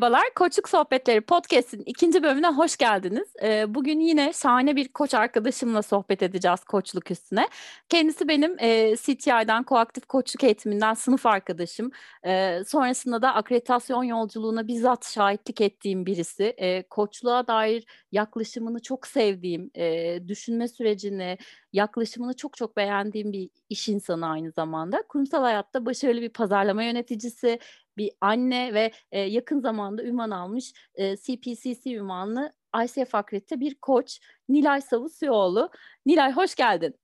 Merhabalar, Koçluk Sohbetleri Podcast'in ikinci bölümüne hoş geldiniz. Ee, bugün yine şahane bir koç arkadaşımla sohbet edeceğiz koçluk üstüne. Kendisi benim e, CTI'den, Koaktif Koçluk Eğitiminden sınıf arkadaşım. E, sonrasında da akreditasyon yolculuğuna bizzat şahitlik ettiğim birisi. E, koçluğa dair yaklaşımını çok sevdiğim, e, düşünme sürecini, yaklaşımını çok çok beğendiğim bir iş insanı aynı zamanda. Kurumsal hayatta başarılı bir pazarlama yöneticisi, bir anne ve e, yakın zamanda ünvan almış e, CPCC ünvanlı ICF Akredite bir koç Nilay Savusuyoğlu. Nilay hoş geldin.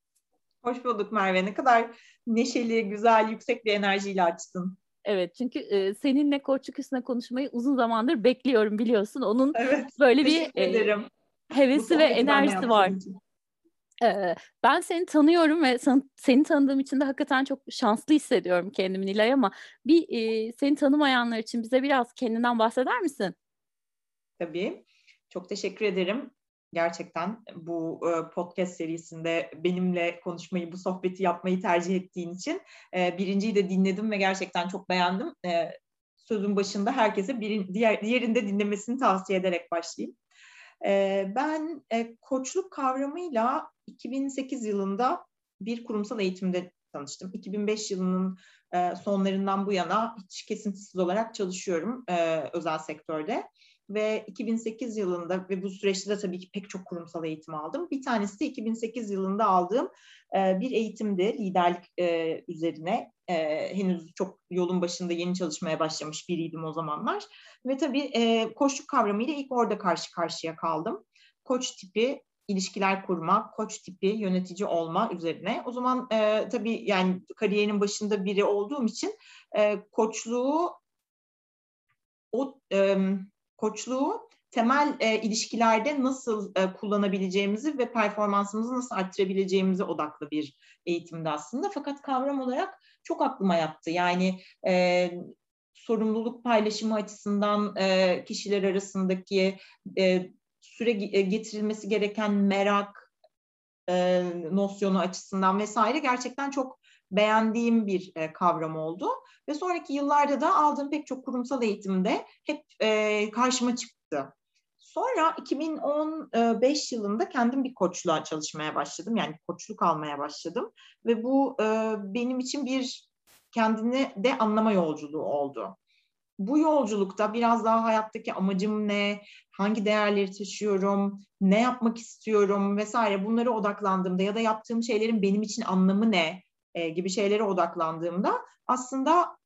Hoş bulduk Merve. Ne kadar neşeli, güzel, yüksek bir enerjiyle açtın. Evet çünkü e, seninle koçluk üstüne konuşmayı uzun zamandır bekliyorum biliyorsun. Onun evet, böyle bir e, hevesi ve enerjisi var. Için. Ben seni tanıyorum ve seni tanıdığım için de hakikaten çok şanslı hissediyorum kendimi Nilay ama bir seni tanımayanlar için bize biraz kendinden bahseder misin? Tabii. Çok teşekkür ederim. Gerçekten bu podcast serisinde benimle konuşmayı, bu sohbeti yapmayı tercih ettiğin için birinciyi de dinledim ve gerçekten çok beğendim. Sözün başında herkese birin, diğer diğerinde dinlemesini tavsiye ederek başlayayım. Ben koçluk kavramıyla 2008 yılında bir kurumsal eğitimde tanıştım. 2005 yılının sonlarından bu yana hiç kesintisiz olarak çalışıyorum özel sektörde. Ve 2008 yılında ve bu süreçte de tabii ki pek çok kurumsal eğitim aldım. Bir tanesi de 2008 yılında aldığım bir eğitimdi liderlik üzerine. Henüz çok yolun başında yeni çalışmaya başlamış biriydim o zamanlar. Ve tabii koçluk kavramıyla ilk orada karşı karşıya kaldım. Koç tipi ilişkiler kurma, koç tipi yönetici olma üzerine. O zaman e, tabii yani kariyerinin başında biri olduğum için e, koçluğu o e, koçluğu temel e, ilişkilerde nasıl e, kullanabileceğimizi ve performansımızı nasıl arttırabileceğimize odaklı bir eğitimdi aslında. Fakat kavram olarak çok aklıma yattı. Yani e, sorumluluk paylaşımı açısından e, kişiler arasındaki e, süre e, getirilmesi gereken merak e, nosyonu açısından vesaire gerçekten çok beğendiğim bir e, kavram oldu. Ve sonraki yıllarda da aldığım pek çok kurumsal eğitimde hep e, karşıma çıktı. Sonra 2015 yılında kendim bir koçluğa çalışmaya başladım. Yani koçluk almaya başladım. Ve bu e, benim için bir kendini de anlama yolculuğu oldu bu yolculukta biraz daha hayattaki amacım ne, hangi değerleri taşıyorum, ne yapmak istiyorum? Vesaire. Bunlara odaklandığımda ya da yaptığım şeylerin benim için anlamı ne? E, gibi şeylere odaklandığımda aslında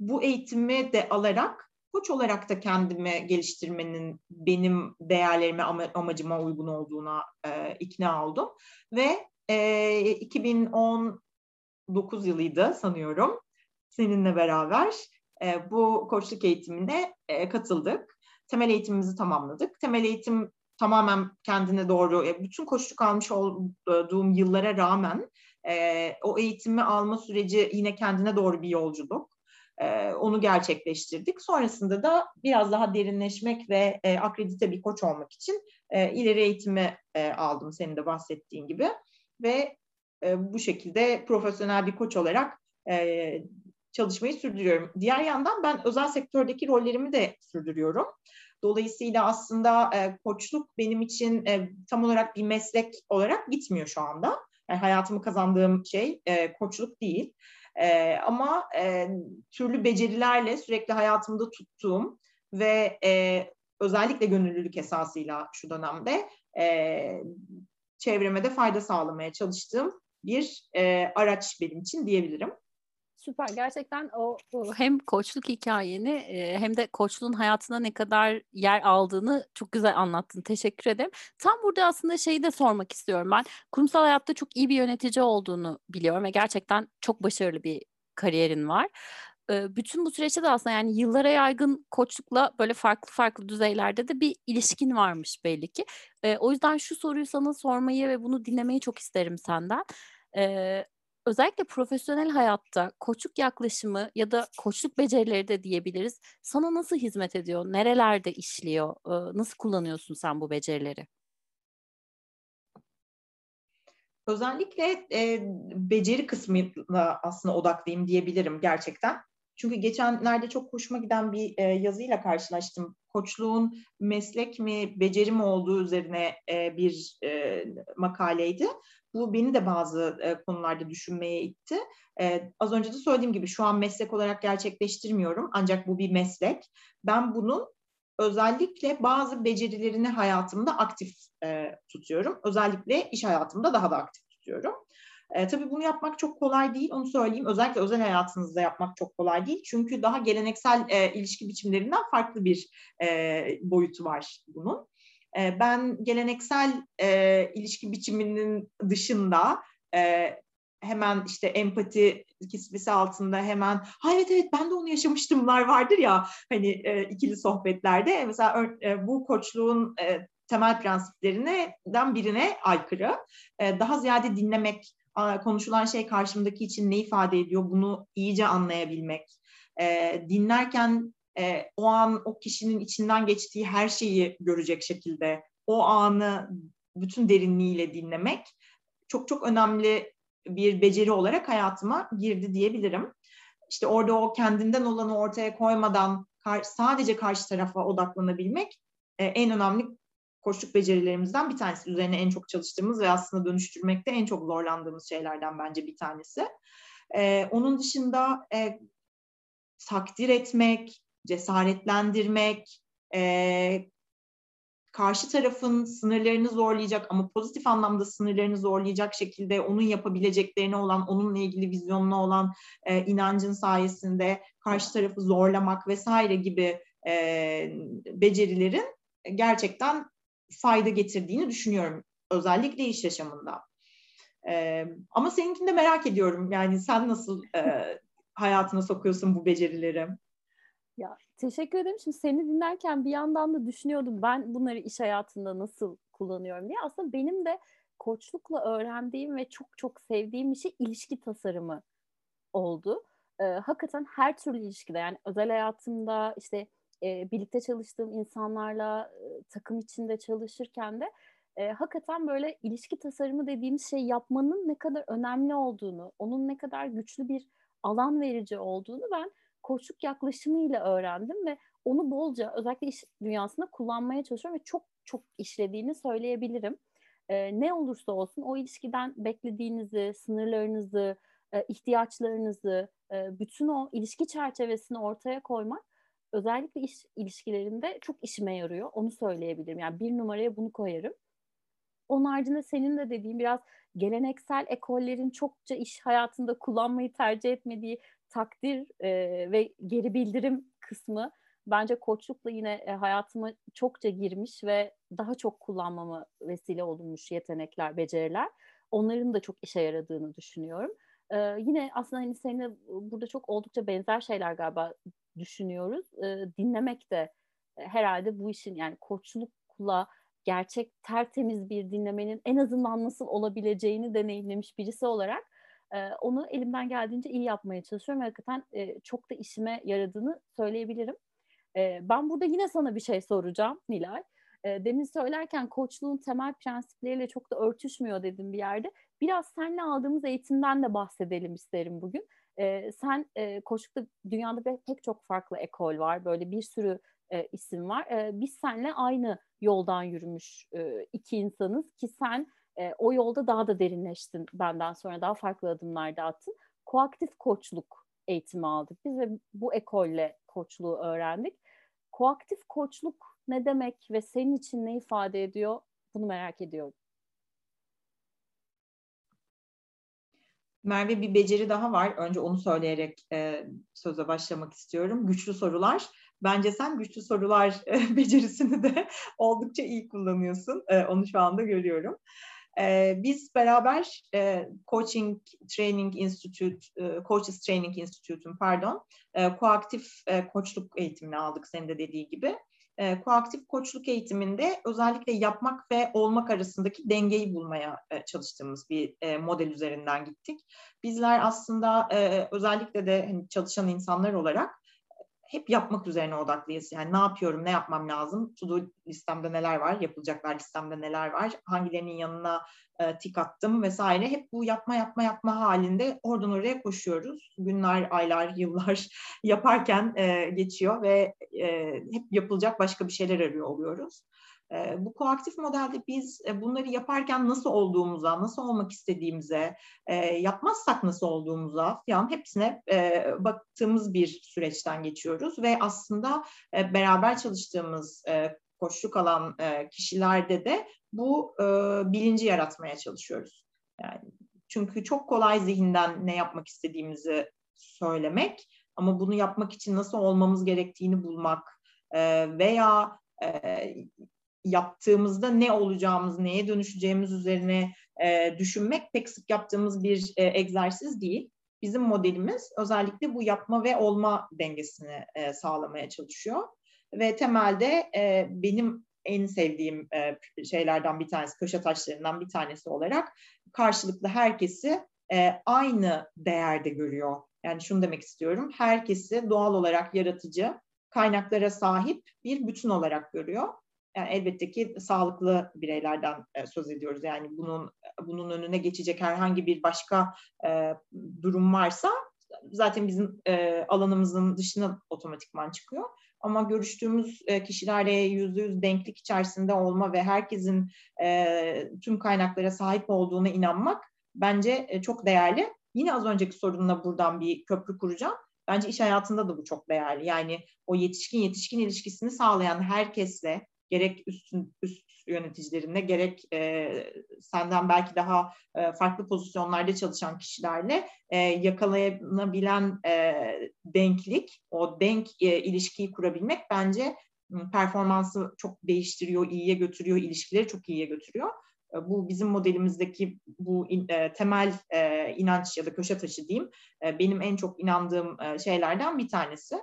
bu eğitimi de alarak koç olarak da kendimi geliştirmenin benim değerlerime amacıma uygun olduğuna e, ikna oldum. Ve e, 2019 yılıydı sanıyorum seninle beraber e, bu koçluk eğitimine e, katıldık. Temel eğitimimizi tamamladık. Temel eğitim tamamen kendine doğru, e, bütün koçluk almış olduğum yıllara rağmen e, o eğitimi alma süreci yine kendine doğru bir yolculuk. E, onu gerçekleştirdik. Sonrasında da biraz daha derinleşmek ve e, akredite bir koç olmak için e, ileri eğitimi e, aldım senin de bahsettiğin gibi. Ve e, bu şekilde profesyonel bir koç olarak e, çalışmayı sürdürüyorum. Diğer yandan ben özel sektördeki rollerimi de sürdürüyorum. Dolayısıyla aslında e, koçluk benim için e, tam olarak bir meslek olarak gitmiyor şu anda. Yani hayatımı kazandığım şey e, koçluk değil. E, ama e, türlü becerilerle sürekli hayatımda tuttuğum ve e, özellikle gönüllülük esasıyla şu dönemde e, çevreme de fayda sağlamaya çalıştığım bir e, araç benim için diyebilirim. Süper. Gerçekten o, o hem koçluk hikayeni e, hem de koçluğun hayatına ne kadar yer aldığını çok güzel anlattın. Teşekkür ederim. Tam burada aslında şeyi de sormak istiyorum ben. Kurumsal hayatta çok iyi bir yönetici olduğunu biliyorum ve gerçekten çok başarılı bir kariyerin var. Bütün bu süreçte de aslında yani yıllara yaygın koçlukla böyle farklı farklı düzeylerde de bir ilişkin varmış belli ki. O yüzden şu soruyu sana sormayı ve bunu dinlemeyi çok isterim senden. Özellikle profesyonel hayatta koçluk yaklaşımı ya da koçluk becerileri de diyebiliriz. Sana nasıl hizmet ediyor? Nerelerde işliyor? Nasıl kullanıyorsun sen bu becerileri? Özellikle e, beceri kısmına aslında odaklıyım diyebilirim gerçekten. Çünkü geçenlerde çok hoşuma giden bir e, yazıyla karşılaştım. Koçluğun meslek mi, beceri mi olduğu üzerine e, bir e, makaleydi. Bu beni de bazı e, konularda düşünmeye itti. E, az önce de söylediğim gibi şu an meslek olarak gerçekleştirmiyorum. Ancak bu bir meslek. Ben bunun özellikle bazı becerilerini hayatımda aktif e, tutuyorum. Özellikle iş hayatımda daha da aktif tutuyorum. E, tabii bunu yapmak çok kolay değil, onu söyleyeyim. Özellikle özel hayatınızda yapmak çok kolay değil. Çünkü daha geleneksel e, ilişki biçimlerinden farklı bir e, boyutu var bunun. E, ben geleneksel e, ilişki biçiminin dışında e, hemen işte empati kisvesi altında hemen ha evet evet ben de onu yaşamıştımlar vardır ya hani e, ikili sohbetlerde mesela e, bu koçluğun e, temel prensiplerinden birine aykırı. E, daha ziyade dinlemek, konuşulan şey karşımdaki için ne ifade ediyor bunu iyice anlayabilmek. E, dinlerken e, o an o kişinin içinden geçtiği her şeyi görecek şekilde o anı bütün derinliğiyle dinlemek çok çok önemli bir beceri olarak hayatıma girdi diyebilirim. İşte orada o kendinden olanı ortaya koymadan sadece karşı tarafa odaklanabilmek e, en önemli koçluk becerilerimizden bir tanesi. Üzerine en çok çalıştığımız ve aslında dönüştürmekte en çok zorlandığımız şeylerden bence bir tanesi. Ee, onun dışında e, takdir etmek, cesaretlendirmek, e, karşı tarafın sınırlarını zorlayacak ama pozitif anlamda sınırlarını zorlayacak şekilde onun yapabileceklerine olan, onunla ilgili vizyonuna olan e, inancın sayesinde karşı tarafı zorlamak vesaire gibi e, becerilerin gerçekten fayda getirdiğini düşünüyorum. Özellikle iş yaşamında. E, ama seninkini de merak ediyorum. Yani sen nasıl e, hayatına sokuyorsun bu becerileri? Ya teşekkür ederim. Şimdi seni dinlerken bir yandan da düşünüyordum ben bunları iş hayatında nasıl kullanıyorum diye. Aslında benim de koçlukla öğrendiğim ve çok çok sevdiğim bir şey ilişki tasarımı oldu. Ee, hakikaten her türlü ilişkide yani özel hayatımda işte e, birlikte çalıştığım insanlarla e, takım içinde çalışırken de e, hakikaten böyle ilişki tasarımı dediğimiz şey yapmanın ne kadar önemli olduğunu, onun ne kadar güçlü bir alan verici olduğunu ben koçluk yaklaşımıyla öğrendim ve onu bolca özellikle iş dünyasında kullanmaya çalışıyorum ve çok çok işlediğini söyleyebilirim. E, ne olursa olsun o ilişkiden beklediğinizi, sınırlarınızı, e, ihtiyaçlarınızı, e, bütün o ilişki çerçevesini ortaya koymak özellikle iş ilişkilerinde çok işime yarıyor. Onu söyleyebilirim. Yani bir numaraya bunu koyarım. Onun haricinde senin de dediğin biraz geleneksel ekollerin çokça iş hayatında kullanmayı tercih etmediği takdir e, ve geri bildirim kısmı bence koçlukla yine e, hayatıma çokça girmiş ve daha çok kullanmama vesile olunmuş yetenekler, beceriler. Onların da çok işe yaradığını düşünüyorum. Ee, yine aslında hani seninle burada çok oldukça benzer şeyler galiba düşünüyoruz. E, dinlemek de e, herhalde bu işin yani koçlukla gerçek tertemiz bir dinlemenin en azından nasıl olabileceğini deneyimlemiş birisi olarak e, onu elimden geldiğince iyi yapmaya çalışıyorum hakikaten e, çok da işime yaradığını söyleyebilirim. E, ben burada yine sana bir şey soracağım Nilay. E, demin söylerken koçluğun temel prensipleriyle çok da örtüşmüyor dedim bir yerde. Biraz seninle aldığımız eğitimden de bahsedelim isterim bugün. E, sen e, koçlukta dünyada pek çok farklı ekol var. Böyle bir sürü e, isim var. E, biz seninle aynı yoldan yürümüş e, iki insanız ki sen e, o yolda daha da derinleştin benden sonra daha farklı adımlar da attın. Koaktif koçluk eğitimi aldık biz ve bu ekolle koçluğu öğrendik. Koaktif koçluk ne demek ve senin için ne ifade ediyor bunu merak ediyorum. Merve bir beceri daha var. Önce onu söyleyerek e, söze başlamak istiyorum. Güçlü sorular. Bence sen güçlü sorular e, becerisini de oldukça iyi kullanıyorsun. E, onu şu anda görüyorum. E, biz beraber Coaching Training Institute, Coaches Training Institute'un pardon, koaktif koçluk eğitimini aldık senin de dediği gibi koaktif koçluk eğitiminde özellikle yapmak ve olmak arasındaki dengeyi bulmaya çalıştığımız bir model üzerinden gittik. Bizler aslında özellikle de hani çalışan insanlar olarak hep yapmak üzerine odaklıyız. Yani ne yapıyorum, ne yapmam lazım, to-do listemde neler var, yapılacaklar listemde neler var, hangilerinin yanına e, tik attım vesaire. Hep bu yapma yapma yapma halinde oradan oraya koşuyoruz. Günler, aylar, yıllar yaparken e, geçiyor ve e, hep yapılacak başka bir şeyler arıyor oluyoruz. Bu koaktif modelde biz e, bunları yaparken nasıl olduğumuza, nasıl olmak istediğimize, yapmazsak nasıl olduğumuza falan hepsine baktığımız bir süreçten geçiyoruz ve aslında e, beraber çalıştığımız e, koçluk alan kişilerde de bu bilinci yaratmaya çalışıyoruz. Yani çünkü çok kolay zihinden ne yapmak istediğimizi söylemek ama bunu yapmak için nasıl olmamız gerektiğini bulmak veya yaptığımızda ne olacağımız, neye dönüşeceğimiz üzerine e, düşünmek pek sık yaptığımız bir e, egzersiz değil. Bizim modelimiz özellikle bu yapma ve olma dengesini e, sağlamaya çalışıyor. Ve temelde e, benim en sevdiğim e, şeylerden bir tanesi, köşe taşlarından bir tanesi olarak karşılıklı herkesi e, aynı değerde görüyor. Yani şunu demek istiyorum, herkesi doğal olarak yaratıcı, kaynaklara sahip bir bütün olarak görüyor yani elbette ki sağlıklı bireylerden e, söz ediyoruz. Yani bunun bunun önüne geçecek herhangi bir başka e, durum varsa zaten bizim e, alanımızın dışına otomatikman çıkıyor. Ama görüştüğümüz e, kişilerle yüzde yüz denklik içerisinde olma ve herkesin e, tüm kaynaklara sahip olduğuna inanmak bence e, çok değerli. Yine az önceki sorunla buradan bir köprü kuracağım. Bence iş hayatında da bu çok değerli. Yani o yetişkin yetişkin ilişkisini sağlayan herkesle gerek üstün, üst yöneticilerine gerek e, senden belki daha e, farklı pozisyonlarda çalışan kişilerle e, yakalanabilen e, denklik, o denk e, ilişkiyi kurabilmek bence performansı çok değiştiriyor, iyiye götürüyor, ilişkileri çok iyiye götürüyor. E, bu bizim modelimizdeki bu in, e, temel e, inanç ya da köşe taşı diyeyim, e, benim en çok inandığım e, şeylerden bir tanesi.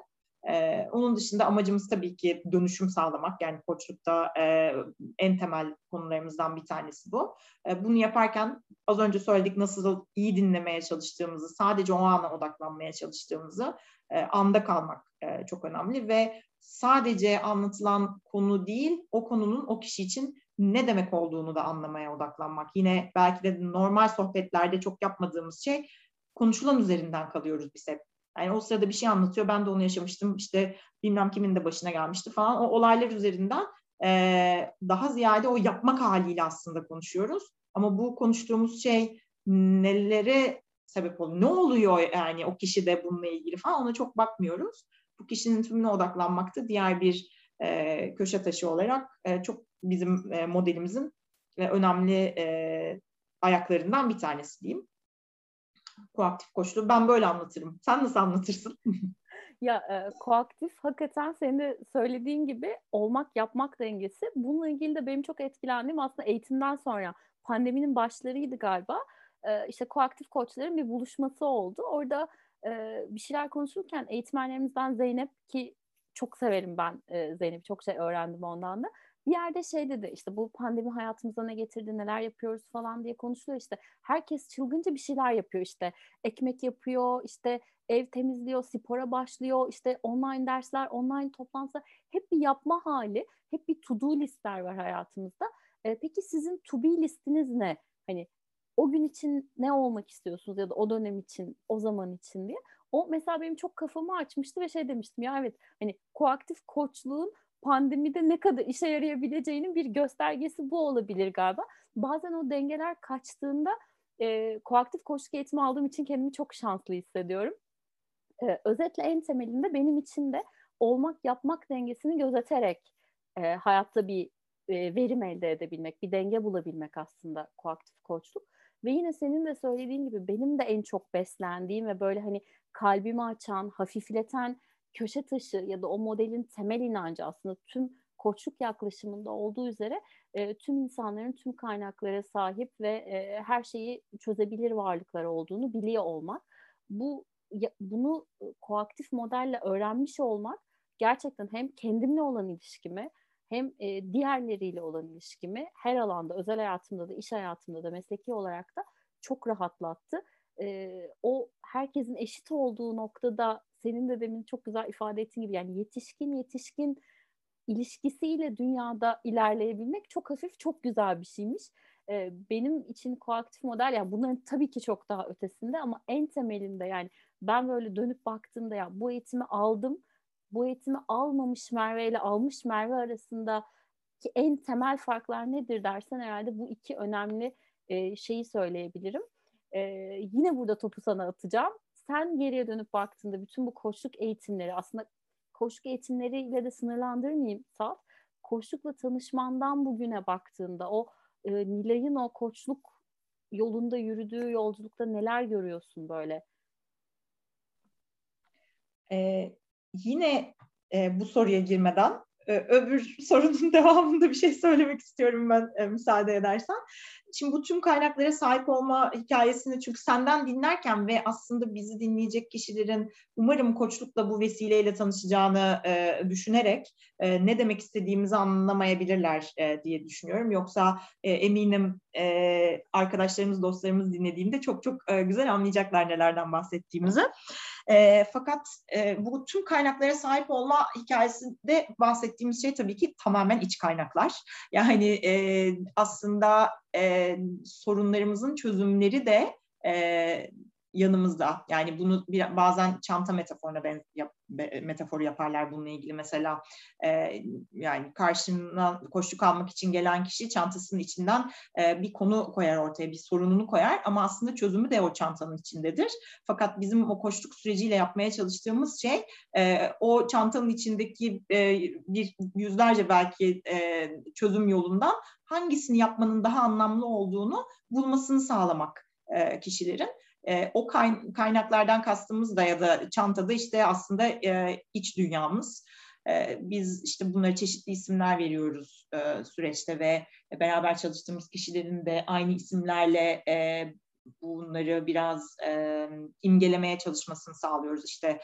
Ee, onun dışında amacımız tabii ki dönüşüm sağlamak. Yani koçlukta e, en temel konularımızdan bir tanesi bu. E, bunu yaparken az önce söyledik nasıl iyi dinlemeye çalıştığımızı, sadece o ana odaklanmaya çalıştığımızı, e, anda kalmak e, çok önemli ve sadece anlatılan konu değil, o konunun o kişi için ne demek olduğunu da anlamaya odaklanmak. Yine belki de normal sohbetlerde çok yapmadığımız şey konuşulan üzerinden kalıyoruz biz hep. Yani o sırada bir şey anlatıyor. Ben de onu yaşamıştım. İşte bilmem kimin de başına gelmişti falan. O olaylar üzerinden e, daha ziyade o yapmak haliyle aslında konuşuyoruz. Ama bu konuştuğumuz şey nelere sebep oluyor? Ne oluyor yani o kişi de bununla ilgili falan ona çok bakmıyoruz. Bu kişinin tümüne odaklanmakta diğer bir e, köşe taşı olarak e, çok bizim e, modelimizin e, önemli e, ayaklarından bir tanesi diyeyim koaktif koçluğu. Ben böyle anlatırım. Sen nasıl anlatırsın? ya e, koaktif hakikaten senin de söylediğin gibi olmak yapmak dengesi. Bununla ilgili de benim çok etkilendiğim aslında eğitimden sonra pandeminin başlarıydı galiba. E, işte koaktif koçların bir buluşması oldu. Orada e, bir şeyler konuşurken eğitmenlerimizden Zeynep ki çok severim ben e, Zeynep'i çok şey öğrendim ondan da bir yerde şey dedi işte bu pandemi hayatımıza ne getirdi neler yapıyoruz? falan diye konuşuluyor. İşte herkes çılgınca bir şeyler yapıyor. İşte ekmek yapıyor işte ev temizliyor spora başlıyor işte online dersler online toplantılar. Hep bir yapma hali hep bir to do listler var hayatımızda. E, peki sizin to be listiniz ne? Hani o gün için ne olmak istiyorsunuz ya da o dönem için o zaman için diye. O mesela benim çok kafamı açmıştı ve şey demiştim ya evet hani koaktif koçluğun pandemide ne kadar işe yarayabileceğinin bir göstergesi bu olabilir galiba. Bazen o dengeler kaçtığında e, koaktif koçluk eğitimi aldığım için kendimi çok şanslı hissediyorum. E, özetle en temelinde benim için de olmak yapmak dengesini gözeterek e, hayatta bir e, verim elde edebilmek, bir denge bulabilmek aslında koaktif koçluk. Ve yine senin de söylediğin gibi benim de en çok beslendiğim ve böyle hani kalbimi açan, hafifleten köşe taşı ya da o modelin temel inancı aslında tüm koçluk yaklaşımında olduğu üzere e, tüm insanların tüm kaynaklara sahip ve e, her şeyi çözebilir varlıklar olduğunu biliyor olmak. Bu ya, bunu koaktif modelle öğrenmiş olmak gerçekten hem kendimle olan ilişkimi hem e, diğerleriyle olan ilişkimi her alanda özel hayatımda da iş hayatımda da mesleki olarak da çok rahatlattı. E, o herkesin eşit olduğu noktada senin de demin çok güzel ifade ettiğin gibi yani yetişkin yetişkin ilişkisiyle dünyada ilerleyebilmek çok hafif, çok güzel bir şeymiş. Ee, benim için koaktif model yani bunların tabii ki çok daha ötesinde ama en temelinde yani ben böyle dönüp baktığımda ya bu eğitimi aldım, bu eğitimi almamış Merve ile almış Merve arasında ki en temel farklar nedir dersen herhalde bu iki önemli e, şeyi söyleyebilirim. E, yine burada topu sana atacağım. Sen geriye dönüp baktığında bütün bu koçluk eğitimleri aslında koçluk eğitimleriyle de sınırlandırmayayım Saf. Koçlukla tanışmandan bugüne baktığında o e, Nilay'ın o koçluk yolunda yürüdüğü yolculukta neler görüyorsun böyle? Ee, yine e, bu soruya girmeden e, öbür sorunun devamında bir şey söylemek istiyorum ben e, müsaade edersen. Şimdi bu tüm kaynaklara sahip olma hikayesini çünkü senden dinlerken ve aslında bizi dinleyecek kişilerin umarım koçlukla bu vesileyle tanışacağını e, düşünerek e, ne demek istediğimizi anlamayabilirler e, diye düşünüyorum. Yoksa e, eminim e, arkadaşlarımız, dostlarımız dinlediğinde çok çok e, güzel anlayacaklar nelerden bahsettiğimizi. E, fakat e, bu tüm kaynaklara sahip olma hikayesinde bahsettiğimiz şey tabii ki tamamen iç kaynaklar. Yani e, aslında e, sorunlarımızın çözümleri de e, yanımızda. Yani bunu bir, bazen çanta metaforuna ben, yap, metaforu yaparlar bununla ilgili. Mesela e, yani karşına koşuk almak için gelen kişi çantasının içinden e, bir konu koyar ortaya, bir sorununu koyar ama aslında çözümü de o çantanın içindedir. Fakat bizim o koştuk süreciyle yapmaya çalıştığımız şey e, o çantanın içindeki e, bir yüzlerce belki e, çözüm yolundan hangisini yapmanın daha anlamlı olduğunu bulmasını sağlamak e, kişilerin. E, o kaynaklardan kastımız da ya da çantada işte aslında e, iç dünyamız. E, biz işte bunlara çeşitli isimler veriyoruz e, süreçte ve beraber çalıştığımız kişilerin de aynı isimlerle e, bunları biraz e, imgelemeye çalışmasını sağlıyoruz. İşte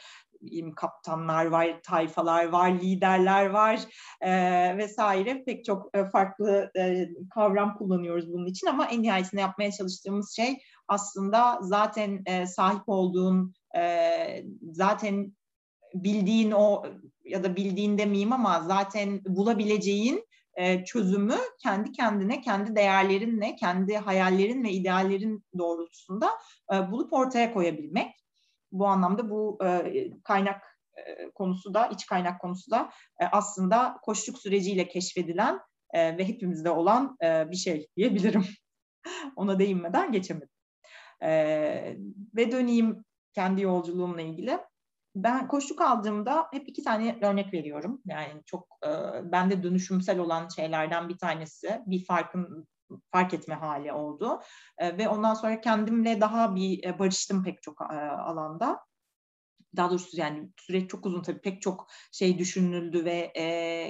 kaptanlar var, tayfalar var, liderler var e, vesaire pek çok e, farklı e, kavram kullanıyoruz bunun için ama en nihayetinde yapmaya çalıştığımız şey aslında zaten e, sahip olduğun e, zaten bildiğin o ya da bildiğin demeyeyim ama zaten bulabileceğin e, çözümü kendi kendine, kendi değerlerinle, kendi hayallerin ve ideallerin doğrultusunda e, bulup ortaya koyabilmek. Bu anlamda bu e, kaynak e, konusu da, iç kaynak konusu da e, aslında koşluk süreciyle keşfedilen e, ve hepimizde olan e, bir şey diyebilirim. Ona değinmeden geçemedim. E, ve döneyim kendi yolculuğumla ilgili. Ben koşluk aldığımda hep iki tane örnek veriyorum. Yani çok e, bende dönüşümsel olan şeylerden bir tanesi bir farkın fark etme hali oldu. E, ve ondan sonra kendimle daha bir e, barıştım pek çok e, alanda daha doğrusu yani süreç çok uzun tabii pek çok şey düşünüldü ve e,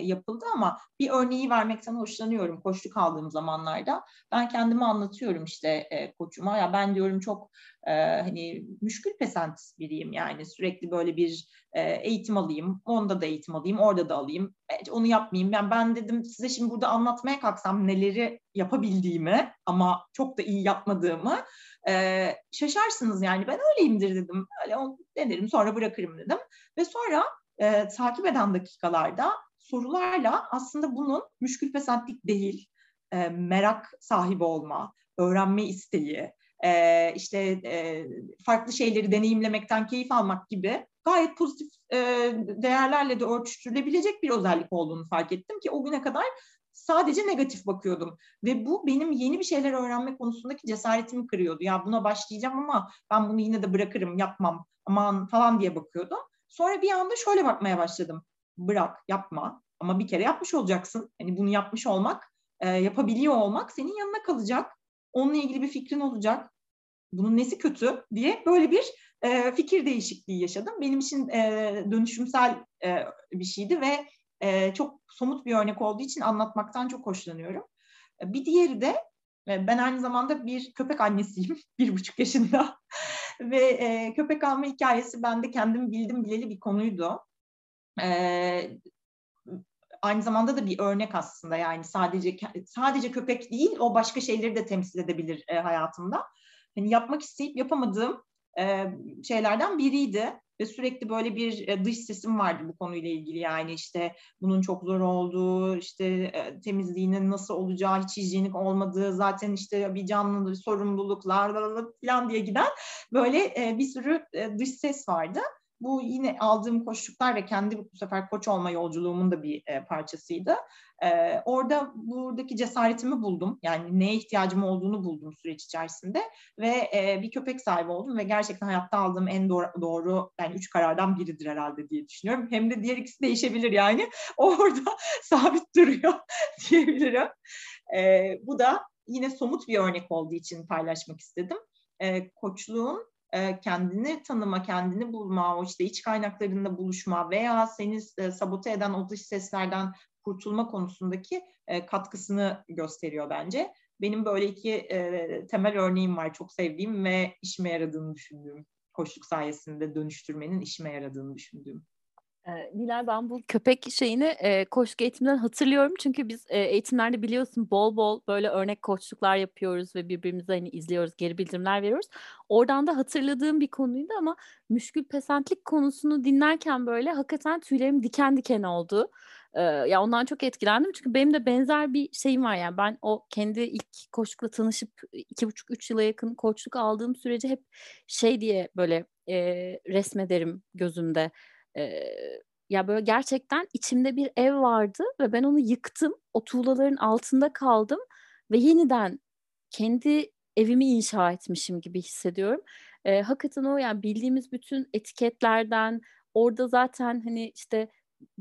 yapıldı ama bir örneği vermekten hoşlanıyorum koştuk aldığım zamanlarda. Ben kendimi anlatıyorum işte e, koçuma ya ben diyorum çok e, hani müşkül pesent biriyim yani sürekli böyle bir e, eğitim alayım, onda da eğitim alayım, orada da alayım. E, onu yapmayayım. Yani ben dedim size şimdi burada anlatmaya kalksam neleri yapabildiğimi ama çok da iyi yapmadığımı e, şaşarsınız yani ben öyleyimdir dedim. Öyle onu denerim sonra bırakırım dedim. Ve sonra e, takip eden dakikalarda sorularla aslında bunun müşkül pesentlik değil, e, merak sahibi olma, öğrenme isteği, e, işte e, farklı şeyleri deneyimlemekten keyif almak gibi gayet pozitif e, değerlerle de örtüştürülebilecek bir özellik olduğunu fark ettim ki o güne kadar sadece negatif bakıyordum ve bu benim yeni bir şeyler öğrenme konusundaki cesaretimi kırıyordu. Ya buna başlayacağım ama ben bunu yine de bırakırım, yapmam aman falan diye bakıyordum. Sonra bir anda şöyle bakmaya başladım. Bırak, yapma ama bir kere yapmış olacaksın. Hani bunu yapmış olmak, e, yapabiliyor olmak senin yanına kalacak. Onunla ilgili bir fikrin olacak. Bunun nesi kötü diye böyle bir e, fikir değişikliği yaşadım. Benim için e, dönüşümsel e, bir şeydi ve e, çok somut bir örnek olduğu için anlatmaktan çok hoşlanıyorum. Bir diğeri de e, ben aynı zamanda bir köpek annesiyim, bir buçuk yaşında. ve e, köpek alma hikayesi ben de kendim bildim bileli bir konuydu. E, aynı zamanda da bir örnek aslında yani sadece sadece köpek değil o başka şeyleri de temsil edebilir e, hayatımda. Hani yapmak isteyip yapamadığım e, şeylerden biriydi ve sürekli böyle bir e, dış sesim vardı bu konuyla ilgili yani işte bunun çok zor olduğu işte e, temizliğinin nasıl olacağı hiç hijyenik olmadığı zaten işte bir canlı sorumluluklar falan diye giden böyle e, bir sürü dış ses vardı. Bu yine aldığım koçluklar ve kendi bu sefer koç olma yolculuğumun da bir e, parçasıydı. E, orada buradaki cesaretimi buldum. Yani neye ihtiyacım olduğunu buldum süreç içerisinde ve e, bir köpek sahibi oldum ve gerçekten hayatta aldığım en doğru, doğru yani üç karardan biridir herhalde diye düşünüyorum. Hem de diğer ikisi değişebilir yani. Orada sabit duruyor diyebilirim. E, bu da yine somut bir örnek olduğu için paylaşmak istedim. E, koçluğun kendini tanıma, kendini bulma, o işte iç kaynaklarında buluşma veya seni e, sabote eden o dış seslerden kurtulma konusundaki e, katkısını gösteriyor bence. Benim böyle iki temel örneğim var çok sevdiğim ve işime yaradığını düşündüğüm. Koşluk sayesinde dönüştürmenin işime yaradığını düşündüğüm. Nilay ben bu köpek şeyini e, koşku eğitiminden hatırlıyorum. Çünkü biz e, eğitimlerde biliyorsun bol bol böyle örnek koçluklar yapıyoruz ve birbirimize hani izliyoruz, geri bildirimler veriyoruz. Oradan da hatırladığım bir konuydu ama müşkül pesentlik konusunu dinlerken böyle hakikaten tüylerim diken diken oldu. Ee, ya ondan çok etkilendim çünkü benim de benzer bir şeyim var yani ben o kendi ilk koçlukla tanışıp iki buçuk üç yıla yakın koçluk aldığım sürece hep şey diye böyle e, resmederim gözümde e, ya böyle gerçekten içimde bir ev vardı ve ben onu yıktım. O tuğlaların altında kaldım ve yeniden kendi evimi inşa etmişim gibi hissediyorum. E, hakikaten o yani bildiğimiz bütün etiketlerden orada zaten hani işte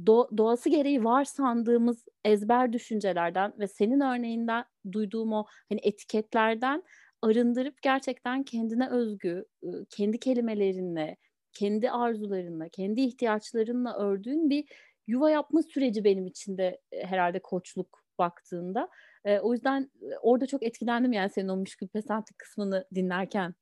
do, doğası gereği var sandığımız ezber düşüncelerden ve senin örneğinden duyduğum o hani etiketlerden arındırıp gerçekten kendine özgü, kendi kelimelerinle, kendi arzularınla, kendi ihtiyaçlarınla ördüğün bir yuva yapma süreci benim için de e, herhalde koçluk baktığında. E, o yüzden e, orada çok etkilendim yani senin o müşkül pesantlik kısmını dinlerken.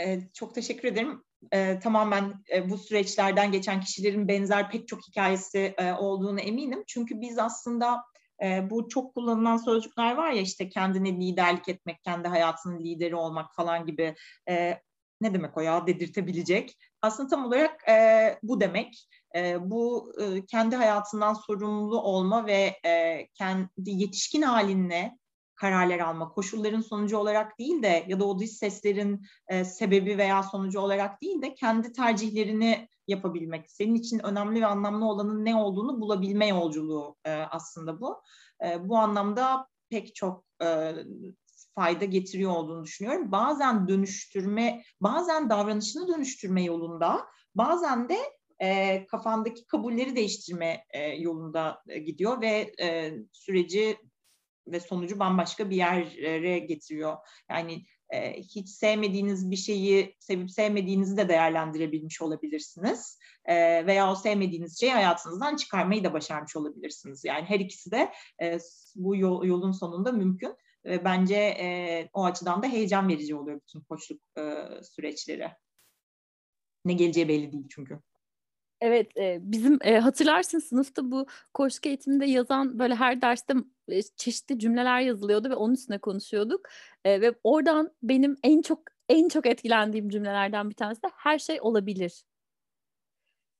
Ee, çok teşekkür ederim. Ee, tamamen e, bu süreçlerden geçen kişilerin benzer pek çok hikayesi e, olduğunu eminim. Çünkü biz aslında e, bu çok kullanılan sözcükler var ya işte kendine liderlik etmek, kendi hayatının lideri olmak falan gibi e, ne demek o ya dedirtebilecek. Aslında tam olarak e, bu demek. E, bu e, kendi hayatından sorumlu olma ve e, kendi yetişkin halinle kararlar alma, koşulların sonucu olarak değil de ya da o dış seslerin e, sebebi veya sonucu olarak değil de kendi tercihlerini yapabilmek. Senin için önemli ve anlamlı olanın ne olduğunu bulabilme yolculuğu e, aslında bu. E, bu anlamda pek çok e, fayda getiriyor olduğunu düşünüyorum. Bazen dönüştürme, bazen davranışını dönüştürme yolunda, bazen de e, kafandaki kabulleri değiştirme e, yolunda e, gidiyor ve e, süreci ve sonucu bambaşka bir yere getiriyor. Yani e, hiç sevmediğiniz bir şeyi sevip sevmediğinizi de değerlendirebilmiş olabilirsiniz. E, veya o sevmediğiniz şeyi hayatınızdan çıkarmayı da başarmış olabilirsiniz. Yani her ikisi de e, bu yol, yolun sonunda mümkün. Ve bence e, o açıdan da heyecan verici oluyor bütün koçluk e, süreçleri. Ne geleceği belli değil çünkü. Evet, e, bizim e, hatırlarsın sınıfta bu koçluk eğitiminde yazan böyle her derste e, çeşitli cümleler yazılıyordu ve onun üstüne konuşuyorduk. E, ve oradan benim en çok en çok etkilendiğim cümlelerden bir tanesi de her şey olabilir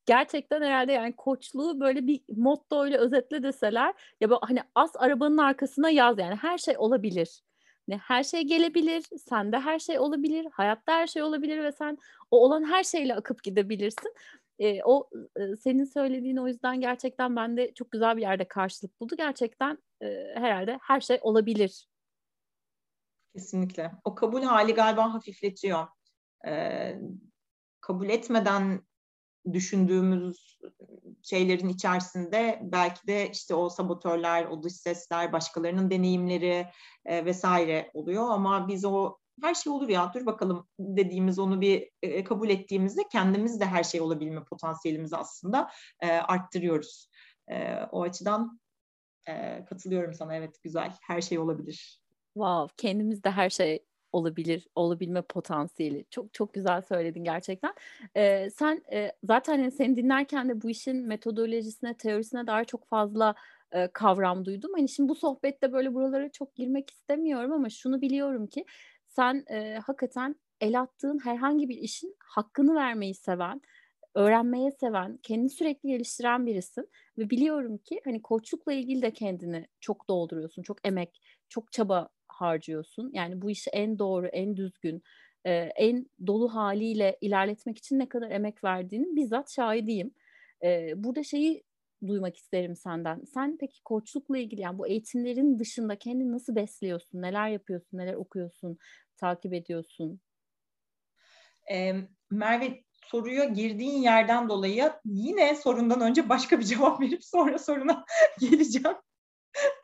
gerçekten herhalde yani koçluğu böyle bir motto ile özetle deseler ya böyle hani as arabanın arkasına yaz yani her şey olabilir. Yani her şey gelebilir, sende her şey olabilir, hayatta her şey olabilir ve sen o olan her şeyle akıp gidebilirsin. E, o e, senin söylediğin o yüzden gerçekten bende çok güzel bir yerde karşılık buldu. Gerçekten e, herhalde her şey olabilir. Kesinlikle. O kabul hali galiba hafifletiyor. Ee, kabul etmeden düşündüğümüz şeylerin içerisinde belki de işte o sabotörler, o dış sesler, başkalarının deneyimleri e, vesaire oluyor ama biz o her şey olur ya dur bakalım dediğimiz onu bir e, kabul ettiğimizde kendimiz de her şey olabilme potansiyelimizi aslında e, arttırıyoruz. E, o açıdan e, katılıyorum sana evet güzel her şey olabilir. Wow kendimiz de her şey olabilir, olabilme potansiyeli. Çok çok güzel söyledin gerçekten. Ee, sen e, zaten hani seni dinlerken de bu işin metodolojisine, teorisine dair çok fazla e, kavram duydum. Hani şimdi bu sohbette böyle buralara çok girmek istemiyorum ama şunu biliyorum ki sen e, hakikaten el attığın herhangi bir işin hakkını vermeyi seven, öğrenmeye seven, kendini sürekli geliştiren birisin ve biliyorum ki hani koçlukla ilgili de kendini çok dolduruyorsun. Çok emek, çok çaba harcıyorsun. Yani bu işi en doğru, en düzgün, e, en dolu haliyle ilerletmek için ne kadar emek verdiğinin bizzat şahidiyim. E, burada şeyi duymak isterim senden. Sen peki koçlukla ilgili yani bu eğitimlerin dışında kendini nasıl besliyorsun? Neler yapıyorsun? Neler okuyorsun? Takip ediyorsun? E, Merve soruya girdiğin yerden dolayı yine sorundan önce başka bir cevap verip sonra soruna geleceğim.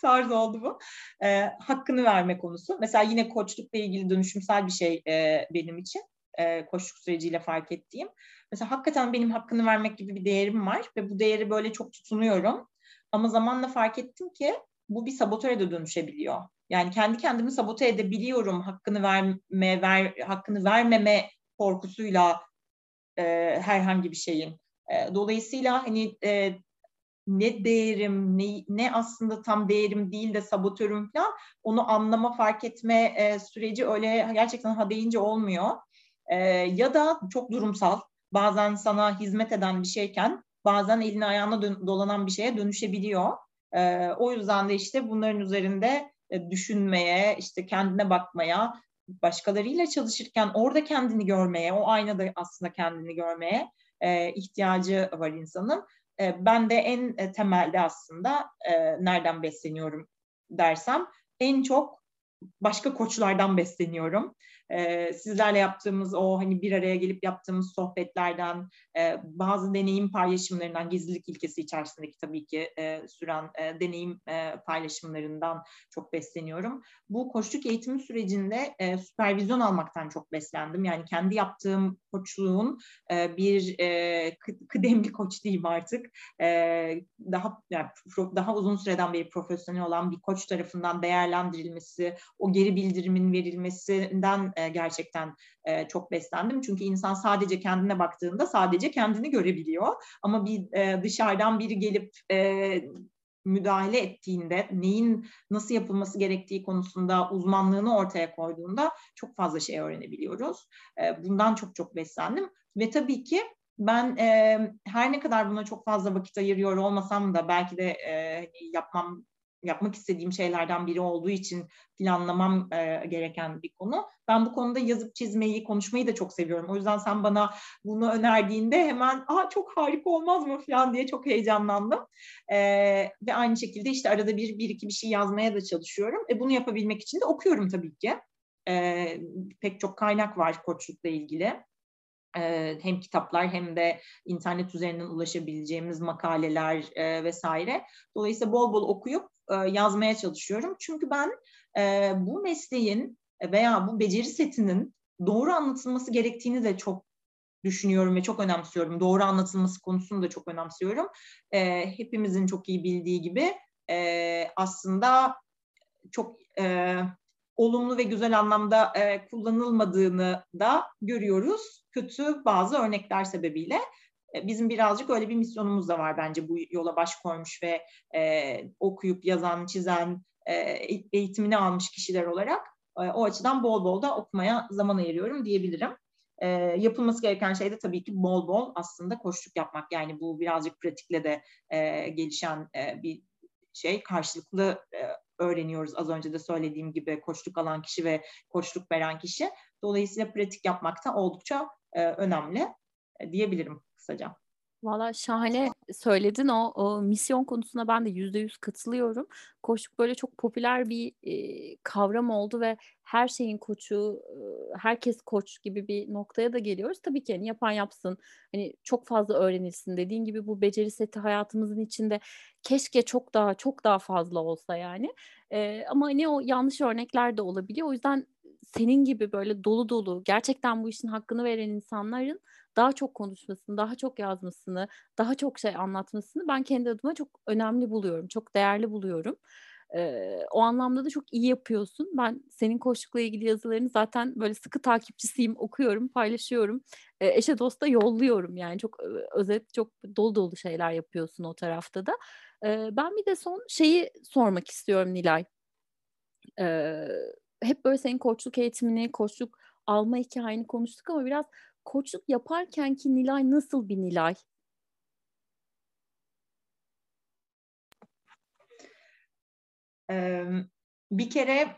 Tarz oldu bu. E, hakkını verme konusu. Mesela yine koçlukla ilgili dönüşümsel bir şey e, benim için. E, koçluk süreciyle fark ettiğim. Mesela hakikaten benim hakkını vermek gibi bir değerim var ve bu değeri böyle çok tutunuyorum. Ama zamanla fark ettim ki bu bir sabotöre de dönüşebiliyor. Yani kendi kendimi sabote edebiliyorum hakkını verme, ver, hakkını vermeme korkusuyla e, herhangi bir şeyin. E, dolayısıyla hani e, ne değerim, ne, ne aslında tam değerim değil de sabotörüm falan onu anlama, fark etme e, süreci öyle gerçekten ha deyince olmuyor. E, ya da çok durumsal, bazen sana hizmet eden bir şeyken bazen eline ayağına dön- dolanan bir şeye dönüşebiliyor. E, o yüzden de işte bunların üzerinde e, düşünmeye, işte kendine bakmaya, başkalarıyla çalışırken orada kendini görmeye, o aynada aslında kendini görmeye e, ihtiyacı var insanın. E, ben de en e, temelde aslında e, nereden besleniyorum dersem en çok başka koçlardan besleniyorum e, sizlerle yaptığımız o hani bir araya gelip yaptığımız sohbetlerden, e, bazı deneyim paylaşımlarından, gizlilik ilkesi içerisindeki tabii ki e, süren e, deneyim e, paylaşımlarından çok besleniyorum. Bu koçluk eğitimi sürecinde e, süpervizyon almaktan çok beslendim. Yani kendi yaptığım koçluğun e, bir e, kıdemli koç diyeyim artık, e, daha yani, daha uzun süreden beri profesyonel olan bir koç tarafından değerlendirilmesi, o geri bildirimin verilmesinden e, gerçekten e, çok beslendim. Çünkü insan sadece kendine baktığında sadece kendini görebiliyor. Ama bir e, dışarıdan biri gelip müdahale ettiğinde, neyin nasıl yapılması gerektiği konusunda uzmanlığını ortaya koyduğunda çok fazla şey öğrenebiliyoruz. Bundan çok çok beslendim. Ve tabii ki ben e, her ne kadar buna çok fazla vakit ayırıyor olmasam da belki de e, yapmam yapmak istediğim şeylerden biri olduğu için planlamam e, gereken bir konu. Ben bu konuda yazıp çizmeyi, konuşmayı da çok seviyorum. O yüzden sen bana bunu önerdiğinde hemen Aa, çok harika olmaz mı falan diye çok heyecanlandım. E, ve aynı şekilde işte arada bir, bir iki bir şey yazmaya da çalışıyorum. E, bunu yapabilmek için de okuyorum tabii ki. E, pek çok kaynak var koçlukla ilgili hem kitaplar hem de internet üzerinden ulaşabileceğimiz makaleler e, vesaire. Dolayısıyla bol bol okuyup e, yazmaya çalışıyorum. Çünkü ben e, bu mesleğin veya bu beceri setinin doğru anlatılması gerektiğini de çok düşünüyorum ve çok önemsiyorum. Doğru anlatılması konusunu da çok önemsiyorum. E, hepimizin çok iyi bildiği gibi aslında çok olumlu ve güzel anlamda kullanılmadığını da görüyoruz. Kötü bazı örnekler sebebiyle. E, bizim birazcık öyle bir misyonumuz da var bence bu yola baş koymuş ve e, okuyup yazan, çizen, e, eğitimini almış kişiler olarak e, o açıdan bol bol da okumaya zaman ayırıyorum diyebilirim. E, yapılması gereken şey de tabii ki bol bol aslında koşluk yapmak. Yani bu birazcık pratikle de e, gelişen e, bir şey karşılıklı e, öğreniyoruz az önce de söylediğim gibi koçluk alan kişi ve koçluk veren kişi. Dolayısıyla pratik yapmakta oldukça e, önemli e, diyebilirim kısaca. Valla şahane söyledin o, o misyon konusuna ben de yüzde yüz katılıyorum. Koçluk böyle çok popüler bir e, kavram oldu ve her şeyin koçu, e, herkes koç gibi bir noktaya da geliyoruz. Tabii ki hani yapan yapsın, hani çok fazla öğrenilsin. Dediğin gibi bu beceri seti hayatımızın içinde keşke çok daha çok daha fazla olsa yani. E, ama hani o yanlış örnekler de olabiliyor. O yüzden senin gibi böyle dolu dolu gerçekten bu işin hakkını veren insanların daha çok konuşmasını, daha çok yazmasını, daha çok şey anlatmasını ben kendi adıma çok önemli buluyorum. Çok değerli buluyorum. Ee, o anlamda da çok iyi yapıyorsun. Ben senin koşukla ilgili yazılarını zaten böyle sıkı takipçisiyim, okuyorum, paylaşıyorum. Ee, eşe dosta yolluyorum yani çok özet, çok dolu dolu şeyler yapıyorsun o tarafta da. Ee, ben bir de son şeyi sormak istiyorum Nilay. Ee, hep böyle senin koçluk eğitimini, koçluk alma hikayeni konuştuk ama biraz koçluk yaparken ki Nilay nasıl bir Nilay? bir kere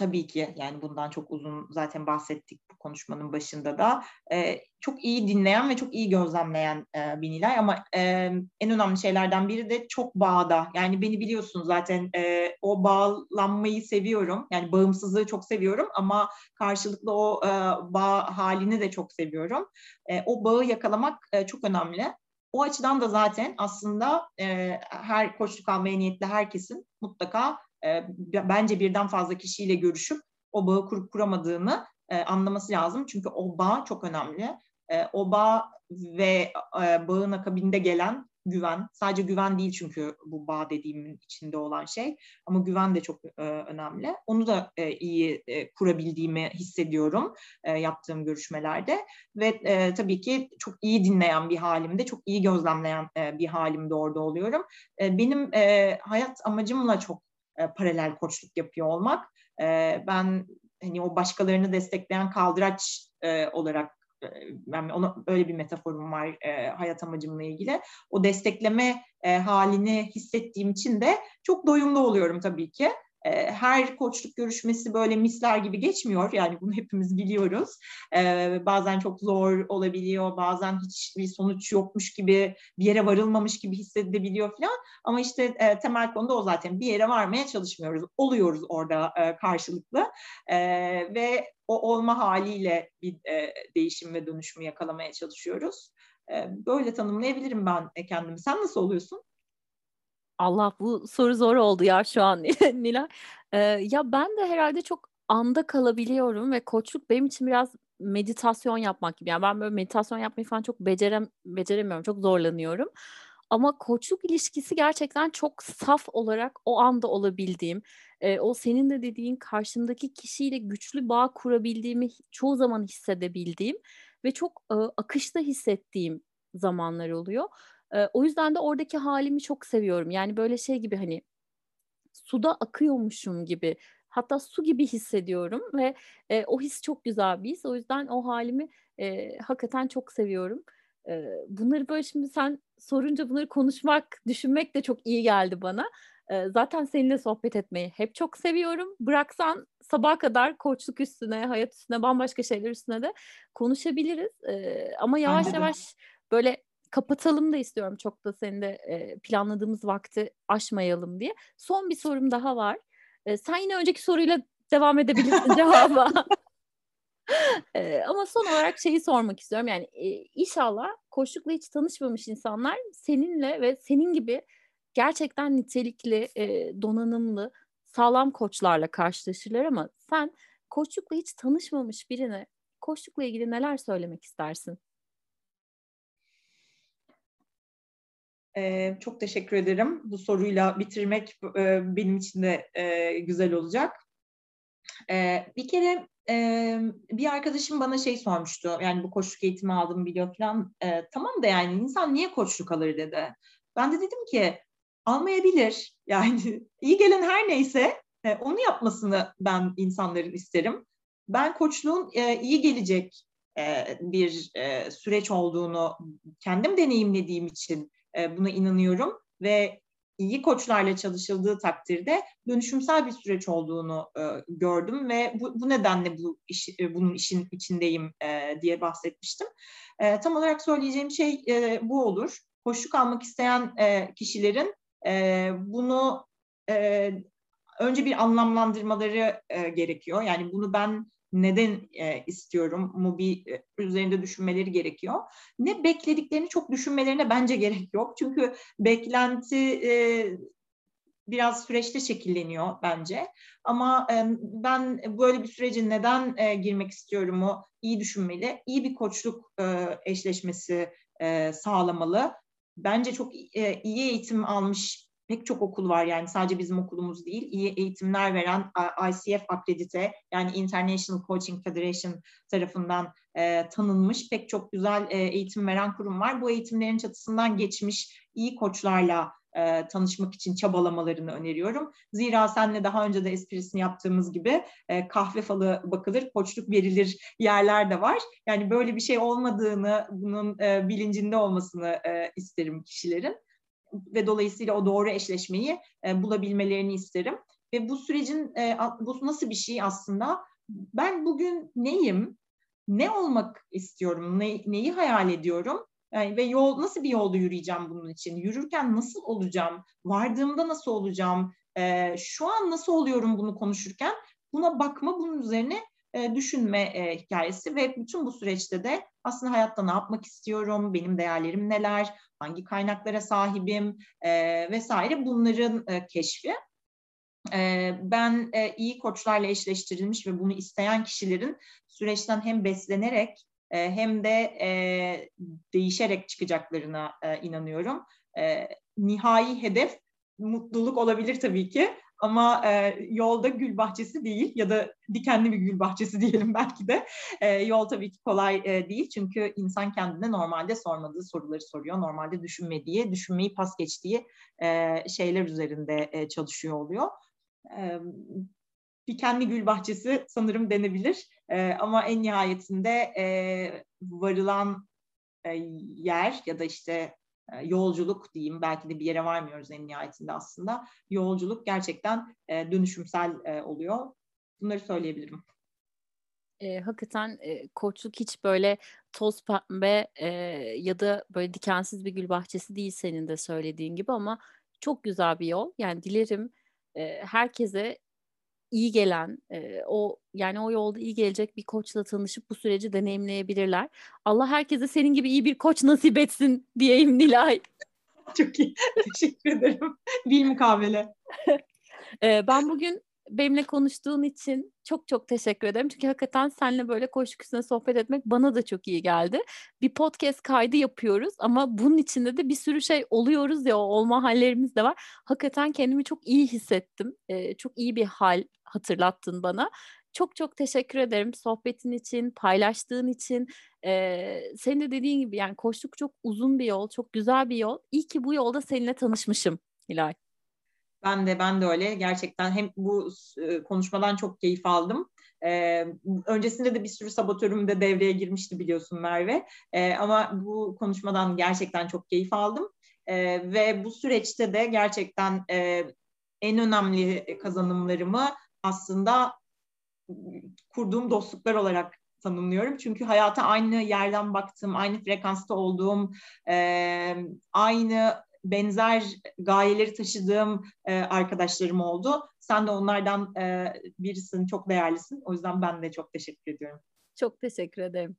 tabii ki yani bundan çok uzun zaten bahsettik bu konuşmanın başında da. E, çok iyi dinleyen ve çok iyi gözlemleyen e, bir Nilay ama e, en önemli şeylerden biri de çok bağda. Yani beni biliyorsun zaten e, o bağlanmayı seviyorum. Yani bağımsızlığı çok seviyorum ama karşılıklı o e, bağ halini de çok seviyorum. E, o bağı yakalamak e, çok önemli. O açıdan da zaten aslında e, her koçluk almaya niyetli herkesin mutlaka bence birden fazla kişiyle görüşüp o bağı kurup kuramadığını anlaması lazım. Çünkü o bağ çok önemli. E, o bağ ve bağın akabinde gelen güven. Sadece güven değil çünkü bu bağ dediğimin içinde olan şey. Ama güven de çok önemli. Onu da iyi kurabildiğimi hissediyorum yaptığım görüşmelerde. Ve tabii ki çok iyi dinleyen bir halimde, çok iyi gözlemleyen e, bir halimde orada oluyorum. Benim e, hayat amacımla çok e, paralel koçluk yapıyor olmak. E, ben hani o başkalarını destekleyen kaldıraç e, olarak yani ona öyle bir metaforum var e, hayat amacımla ilgili. O destekleme e, halini hissettiğim için de çok doyumlu oluyorum tabii ki. Her koçluk görüşmesi böyle misler gibi geçmiyor. Yani bunu hepimiz biliyoruz. Bazen çok zor olabiliyor, bazen hiçbir sonuç yokmuş gibi, bir yere varılmamış gibi hissedilebiliyor falan. Ama işte temel konuda o zaten. Bir yere varmaya çalışmıyoruz. Oluyoruz orada karşılıklı. Ve o olma haliyle bir değişim ve dönüşümü yakalamaya çalışıyoruz. Böyle tanımlayabilirim ben kendimi. Sen nasıl oluyorsun? Allah bu soru zor oldu ya şu an Nilay. Ee, ya ben de herhalde çok anda kalabiliyorum ve koçluk benim için biraz meditasyon yapmak gibi. Yani ben böyle meditasyon yapmayı falan çok becerem beceremiyorum. Çok zorlanıyorum. Ama koçluk ilişkisi gerçekten çok saf olarak o anda olabildiğim, e, o senin de dediğin karşımdaki kişiyle güçlü bağ kurabildiğimi çoğu zaman hissedebildiğim ve çok e, akışta hissettiğim zamanlar oluyor. E, o yüzden de oradaki halimi çok seviyorum. Yani böyle şey gibi hani suda akıyormuşum gibi hatta su gibi hissediyorum ve e, o his çok güzel bir his. O yüzden o halimi e, hakikaten çok seviyorum. E, bunları böyle şimdi sen sorunca bunları konuşmak, düşünmek de çok iyi geldi bana. E, zaten seninle sohbet etmeyi hep çok seviyorum. Bıraksan sabaha kadar koçluk üstüne, hayat üstüne, bambaşka şeyler üstüne de konuşabiliriz. E, ama yavaş Anladım. yavaş böyle kapatalım da istiyorum çok da senin de e, planladığımız vakti aşmayalım diye. Son bir sorum daha var. E, sen yine önceki soruyla devam edebilirsin cevaba. e, ama son olarak şeyi sormak istiyorum. Yani e, inşallah koçlukla hiç tanışmamış insanlar seninle ve senin gibi gerçekten nitelikli, e, donanımlı, sağlam koçlarla karşılaşırlar ama sen koçlukla hiç tanışmamış birine koçlukla ilgili neler söylemek istersin? Ee, çok teşekkür ederim. Bu soruyla bitirmek e, benim için de e, güzel olacak. E, bir kere e, bir arkadaşım bana şey sormuştu. Yani bu koçluk eğitimi aldım biliyor falan. E, tamam da yani insan niye koçluk alır dedi. Ben de dedim ki almayabilir. Yani iyi gelen her neyse e, onu yapmasını ben insanların isterim. Ben koçluğun e, iyi gelecek e, bir e, süreç olduğunu kendim deneyimlediğim için e, buna inanıyorum ve iyi koçlarla çalışıldığı takdirde dönüşümsel bir süreç olduğunu e, gördüm ve bu, bu nedenle bu iş, e, bunun işin içindeyim e, diye bahsetmiştim. E, tam olarak söyleyeceğim şey e, bu olur. Koçluk almak isteyen e, kişilerin e, bunu e, önce bir anlamlandırmaları e, gerekiyor. Yani bunu ben neden e, istiyorum mu bir e, üzerinde düşünmeleri gerekiyor. Ne beklediklerini çok düşünmelerine bence gerek yok. Çünkü beklenti e, biraz süreçte şekilleniyor bence. Ama e, ben böyle bir sürece neden e, girmek istiyorum o iyi düşünmeli. İyi bir koçluk e, eşleşmesi e, sağlamalı. Bence çok e, iyi eğitim almış pek çok okul var yani sadece bizim okulumuz değil. İyi eğitimler veren ICF akredite yani International Coaching Federation tarafından e, tanınmış pek çok güzel e, eğitim veren kurum var. Bu eğitimlerin çatısından geçmiş iyi koçlarla e, tanışmak için çabalamalarını öneriyorum. Zira senle daha önce de esprisini yaptığımız gibi e, kahve falı bakılır, koçluk verilir yerler de var. Yani böyle bir şey olmadığını, bunun e, bilincinde olmasını e, isterim kişilerin ve dolayısıyla o doğru eşleşmeyi e, bulabilmelerini isterim. Ve bu sürecin e, bu nasıl bir şey aslında? Ben bugün neyim? Ne olmak istiyorum? Ne, neyi hayal ediyorum? Yani ve yol nasıl bir yolda yürüyeceğim bunun için? Yürürken nasıl olacağım? Vardığımda nasıl olacağım? E, şu an nasıl oluyorum bunu konuşurken? Buna bakma, bunun üzerine e, düşünme e, hikayesi ve bütün bu süreçte de aslında hayatta ne yapmak istiyorum, benim değerlerim neler, hangi kaynaklara sahibim e, vesaire bunların keşfi. Ben iyi koçlarla eşleştirilmiş ve bunu isteyen kişilerin süreçten hem beslenerek hem de değişerek çıkacaklarına inanıyorum. Nihai hedef mutluluk olabilir tabii ki ama e, yolda gül bahçesi değil ya da dikenli bir gül bahçesi diyelim belki de. E, yol tabii ki kolay e, değil çünkü insan kendine normalde sormadığı soruları soruyor. Normalde düşünmediği, düşünmeyi pas geçtiği e, şeyler üzerinde e, çalışıyor oluyor. E, dikenli gül bahçesi sanırım denebilir. E, ama en nihayetinde e, varılan yer ya da işte yolculuk diyeyim belki de bir yere varmıyoruz en nihayetinde aslında. Yolculuk gerçekten e, dönüşümsel e, oluyor. Bunları söyleyebilirim. E, hakikaten e, koçluk hiç böyle toz pembe e, ya da böyle dikensiz bir gül bahçesi değil senin de söylediğin gibi ama çok güzel bir yol. Yani dilerim e, herkese iyi gelen, e, o yani o yolda iyi gelecek bir koçla tanışıp bu süreci deneyimleyebilirler. Allah herkese senin gibi iyi bir koç nasip etsin diyeyim Nilay. Çok iyi. Teşekkür ederim. Bir mukabele. e, ben bugün benimle konuştuğun için çok çok teşekkür ederim. Çünkü hakikaten seninle böyle koşuk üstüne sohbet etmek bana da çok iyi geldi. Bir podcast kaydı yapıyoruz ama bunun içinde de bir sürü şey oluyoruz ya olma hallerimiz de var. Hakikaten kendimi çok iyi hissettim. Ee, çok iyi bir hal hatırlattın bana. Çok çok teşekkür ederim sohbetin için, paylaştığın için. Ee, senin de dediğin gibi yani koştuk çok uzun bir yol, çok güzel bir yol. İyi ki bu yolda seninle tanışmışım Hilal. Ben de ben de öyle. Gerçekten hem bu e, konuşmadan çok keyif aldım. Ee, öncesinde de bir sürü sabotörüm de devreye girmişti biliyorsun Merve. Ee, ama bu konuşmadan gerçekten çok keyif aldım. Ee, ve bu süreçte de gerçekten e, en önemli kazanımlarımı aslında kurduğum dostluklar olarak tanımlıyorum. Çünkü hayata aynı yerden baktım, aynı frekansta olduğum, e, aynı benzer gayeleri taşıdığım e, arkadaşlarım oldu. Sen de onlardan e, birisin, çok değerlisin. O yüzden ben de çok teşekkür ediyorum. Çok teşekkür ederim.